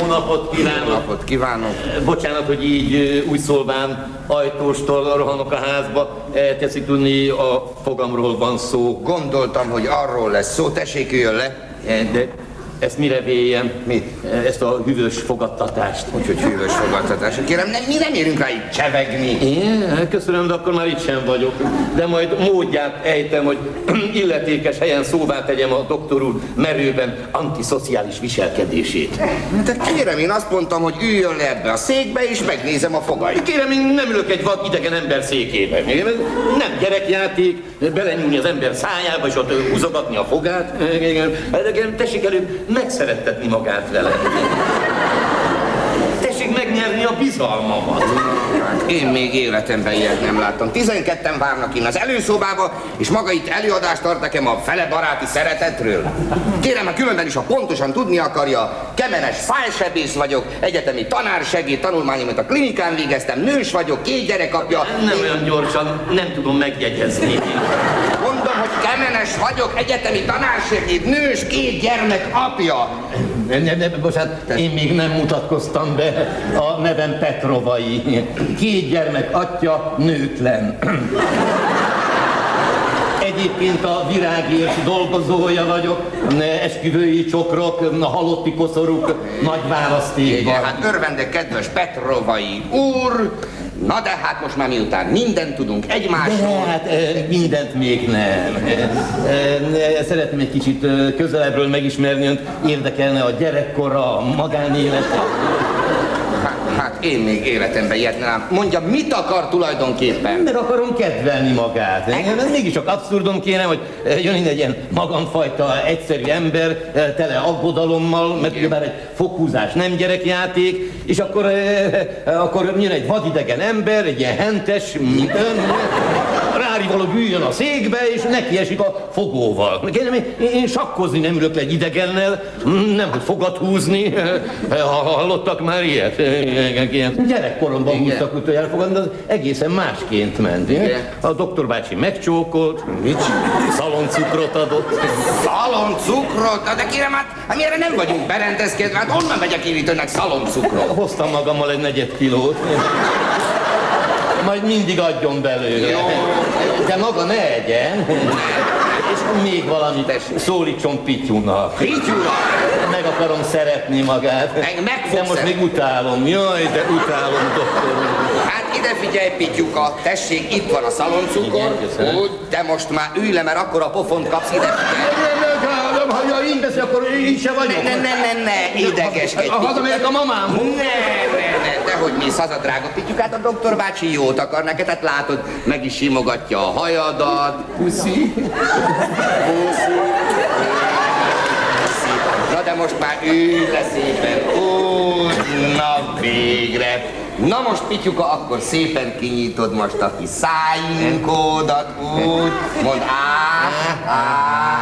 Jó napot kívánok! Jó napot kívánok! Bocsánat, hogy így ö, új szólván ajtóstól rohanok a házba. E, Tetszik tudni, a fogamról van szó. Gondoltam, hogy arról lesz szó, tessék üljön le. De ezt mire véljem? Mit? E, Ezt a hűvös fogadtatást. Úgyhogy hűvös fogadtatás. Kérem, nem, mi nem érünk rá így csevegni. Én? Köszönöm, de akkor már itt sem vagyok. De majd módját ejtem, hogy illetékes helyen szóvá tegyem a doktor úr merőben antiszociális viselkedését. De kérem, én azt mondtam, hogy üljön le ebbe a székbe, és megnézem a fogait. Kérem, én nem ülök egy vad idegen ember székébe. Nem gyerekjáték, belenyúlni az ember szájába, és ott húzogatni a fogát. De kérem, tessék előbb megszerettetni magát vele. Tessék megnyerni a bizalmamat. Én még életemben ilyet nem láttam. Tizenketten várnak innen az előszobába, és maga itt előadást tart nekem a fele baráti szeretetről. Kérem, ha különben is, ha pontosan tudni akarja, kemenes fájsebész vagyok, egyetemi tanársegéd, tanulmányomat a klinikán végeztem, nős vagyok, két gyerek apja. Nem olyan gyorsan, nem tudom megjegyezni. Kemenes vagyok, egyetemi tanársegéd, nős, két gyermek apja. Ne, ne, ne, bocsánat, én még nem mutatkoztam be. A nevem Petrovai. Két gyermek atya, nőtlen. Egyébként a virágért dolgozója vagyok, esküvői csokrok, halotti koszorúk nagy választékban. Hát örvendek, kedves Petrovai úr. Na de hát most már miután mindent tudunk De egymásról. hát eh, mindent még nem. Eh, eh, Szeretném egy kicsit közelebbről megismerni, önt érdekelne a gyerekkora, a magánélete. Hát, én még életemben ilyet nem. Mondja, mit akar tulajdonképpen? Mert akarom kedvelni magát. Ez mégis csak abszurdum kéne, hogy eh, jön innen egy ilyen magamfajta egyszerű ember, eh, tele aggodalommal, mert ugyebár egy fokhúzás nem gyerekjáték, és akkor, eh, akkor jön egy vadidegen ember, egy ilyen hentes, mint ön, rárivaló üljön a székbe, és neki esik a fogóval. Kérem, én, én sakkozni nem ülök le egy idegennel, nem, hogy fogat húzni. Ha hallottak már ilyet? Ilyen Gyerekkoromban húztak utoljára fogadni, de az egészen másként ment. Igen? A doktor bácsi megcsókolt, Mit szaloncukrot adott. Szaloncukrot? De kérem, hát, hát mi erre nem vagyunk berendezkedve, hát onnan megyek én itt önnek szaloncukrot? Hoztam magammal egy negyed kilót. Majd mindig adjon belőle. Jó. De maga ne egyen. És még valamit Tessék. szólítson Pityúnak. Pityura! Meg akarom szeretni magát. Meg- meg De most szeretni. még utálom. Jaj, de utálom, doktor. Hát ide figyelj, Pityuka, tessék, itt van a szaloncukor. Úgy, de most már ülj le, mert akkor a pofont kapsz, ide figyelj. Nem, ha ja, így beszél, akkor így se vagyok. Ne, ne, ne, ne, idegeskedj. Ha hazamegyek a mamám. Ne, ne, ne, dehogy mész haza, drága Pityukát, a doktor bácsi jót akar neked, hát látod, meg is simogatja a hajadat. Puszi. Puszi. Na de most már ülj le szépen, úgy, na végre. Na most, Pityuka, akkor szépen kinyitod most a kis szájinkódat, úgy, mond á, á,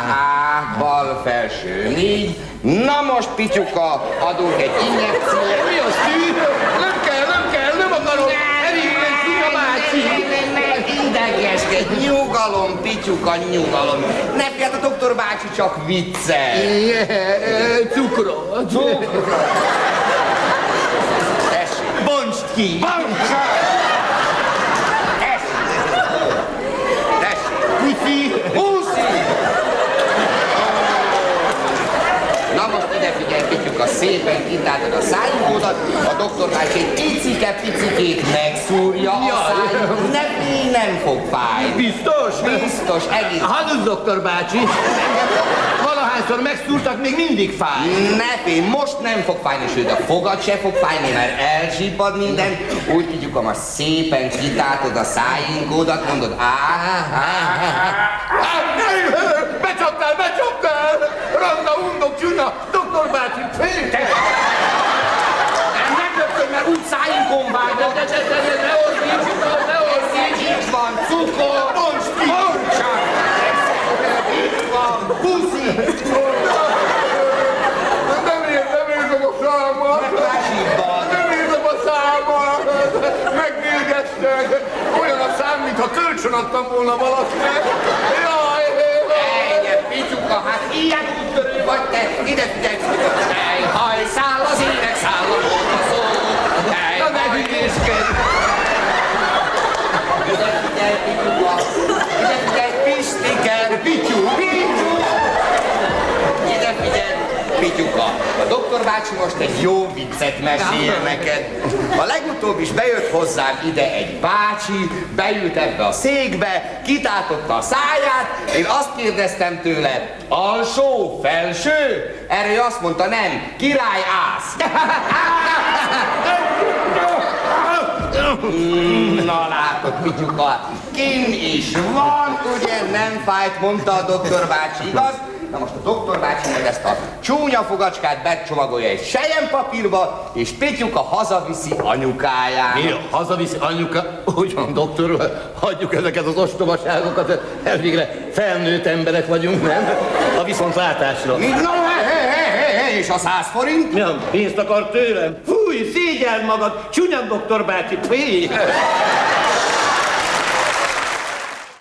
á, bal felső négy. Na most, Pityuka, adunk egy injekciót. Mi az tű? Nem kell, nem kell, nem akarom. Elég Fia bácsi. Idegeskedj, nyugalom, Pityuka, nyugalom. Ne fiat, a doktor bácsi csak viccel. Igen, cukrot. Tessék. Bontsd ki. Tessék. Tessék. Puszi. Puszi! Na most ide figyelj, Pityuka, szépen kitáltad a szájunkat, a doktor bácsi egy picike-picikét megszúrja a. Nem, nem fog fájni. Biztos? Biztos, egész. Hadd doktor bácsi. Valahányszor megszúrtak, még mindig fáj. Ne félj, most nem fog fájni, sőt a fogad se fog fájni, mert elzsibbad minden. Úgy tudjuk, most szépen kitátod a szájinkódat, mondod á, á, á, á. Becsaptál, becsaptál! Randa, undok, csuna, doktor bácsi, rögtön, mert úgy szájunkon vágod. De, de, de, de, ne ordíts, ne ordíts! Itt van cukor. Bonts ki! Boncsa. Itt van puszi. Nem ér, nem érzem a! Meglásítban. Nem érzem a számat! Megvégeztek! Olyan a szám, mintha kölcsön adtam volna valakinek! Jaj! Ennyi, Pityuka, hát ilyen úttörő vagy te. Ide figyelj, hajszál az élet büszkék. Ide figyelj, Pityuba! Ide figyelj, Pisztiker, Pityu! Pityu! Ide figyelj, Pityuka! A doktor bácsi most egy jó viccet mesél neked. A legutóbb is bejött hozzám ide egy bácsi, beült ebbe a székbe, kitátotta a száját, én azt kérdeztem tőle, alsó, felső? Erre azt mondta, nem, király ász. Na látod, Pityuka, kin is van, ugye nem fájt, mondta a doktor bácsi, igaz? Na most a doktor bácsi meg ezt a csúnya fogacskát becsomagolja egy sejempapírba, és Pityuka hazaviszi anyukájának. Mi, hazaviszi anyuka? Úgy van, doktor, hagyjuk ezeket az ostobaságokat, elvégre felnőtt emberek vagyunk, nem? A viszontlátásra. Mi? Na, he, he, he, he, he, és a száz forint? Mi a pénzt akar tőlem? Fúj, szégyeld magad, csúnyad doktor bácsi, fé!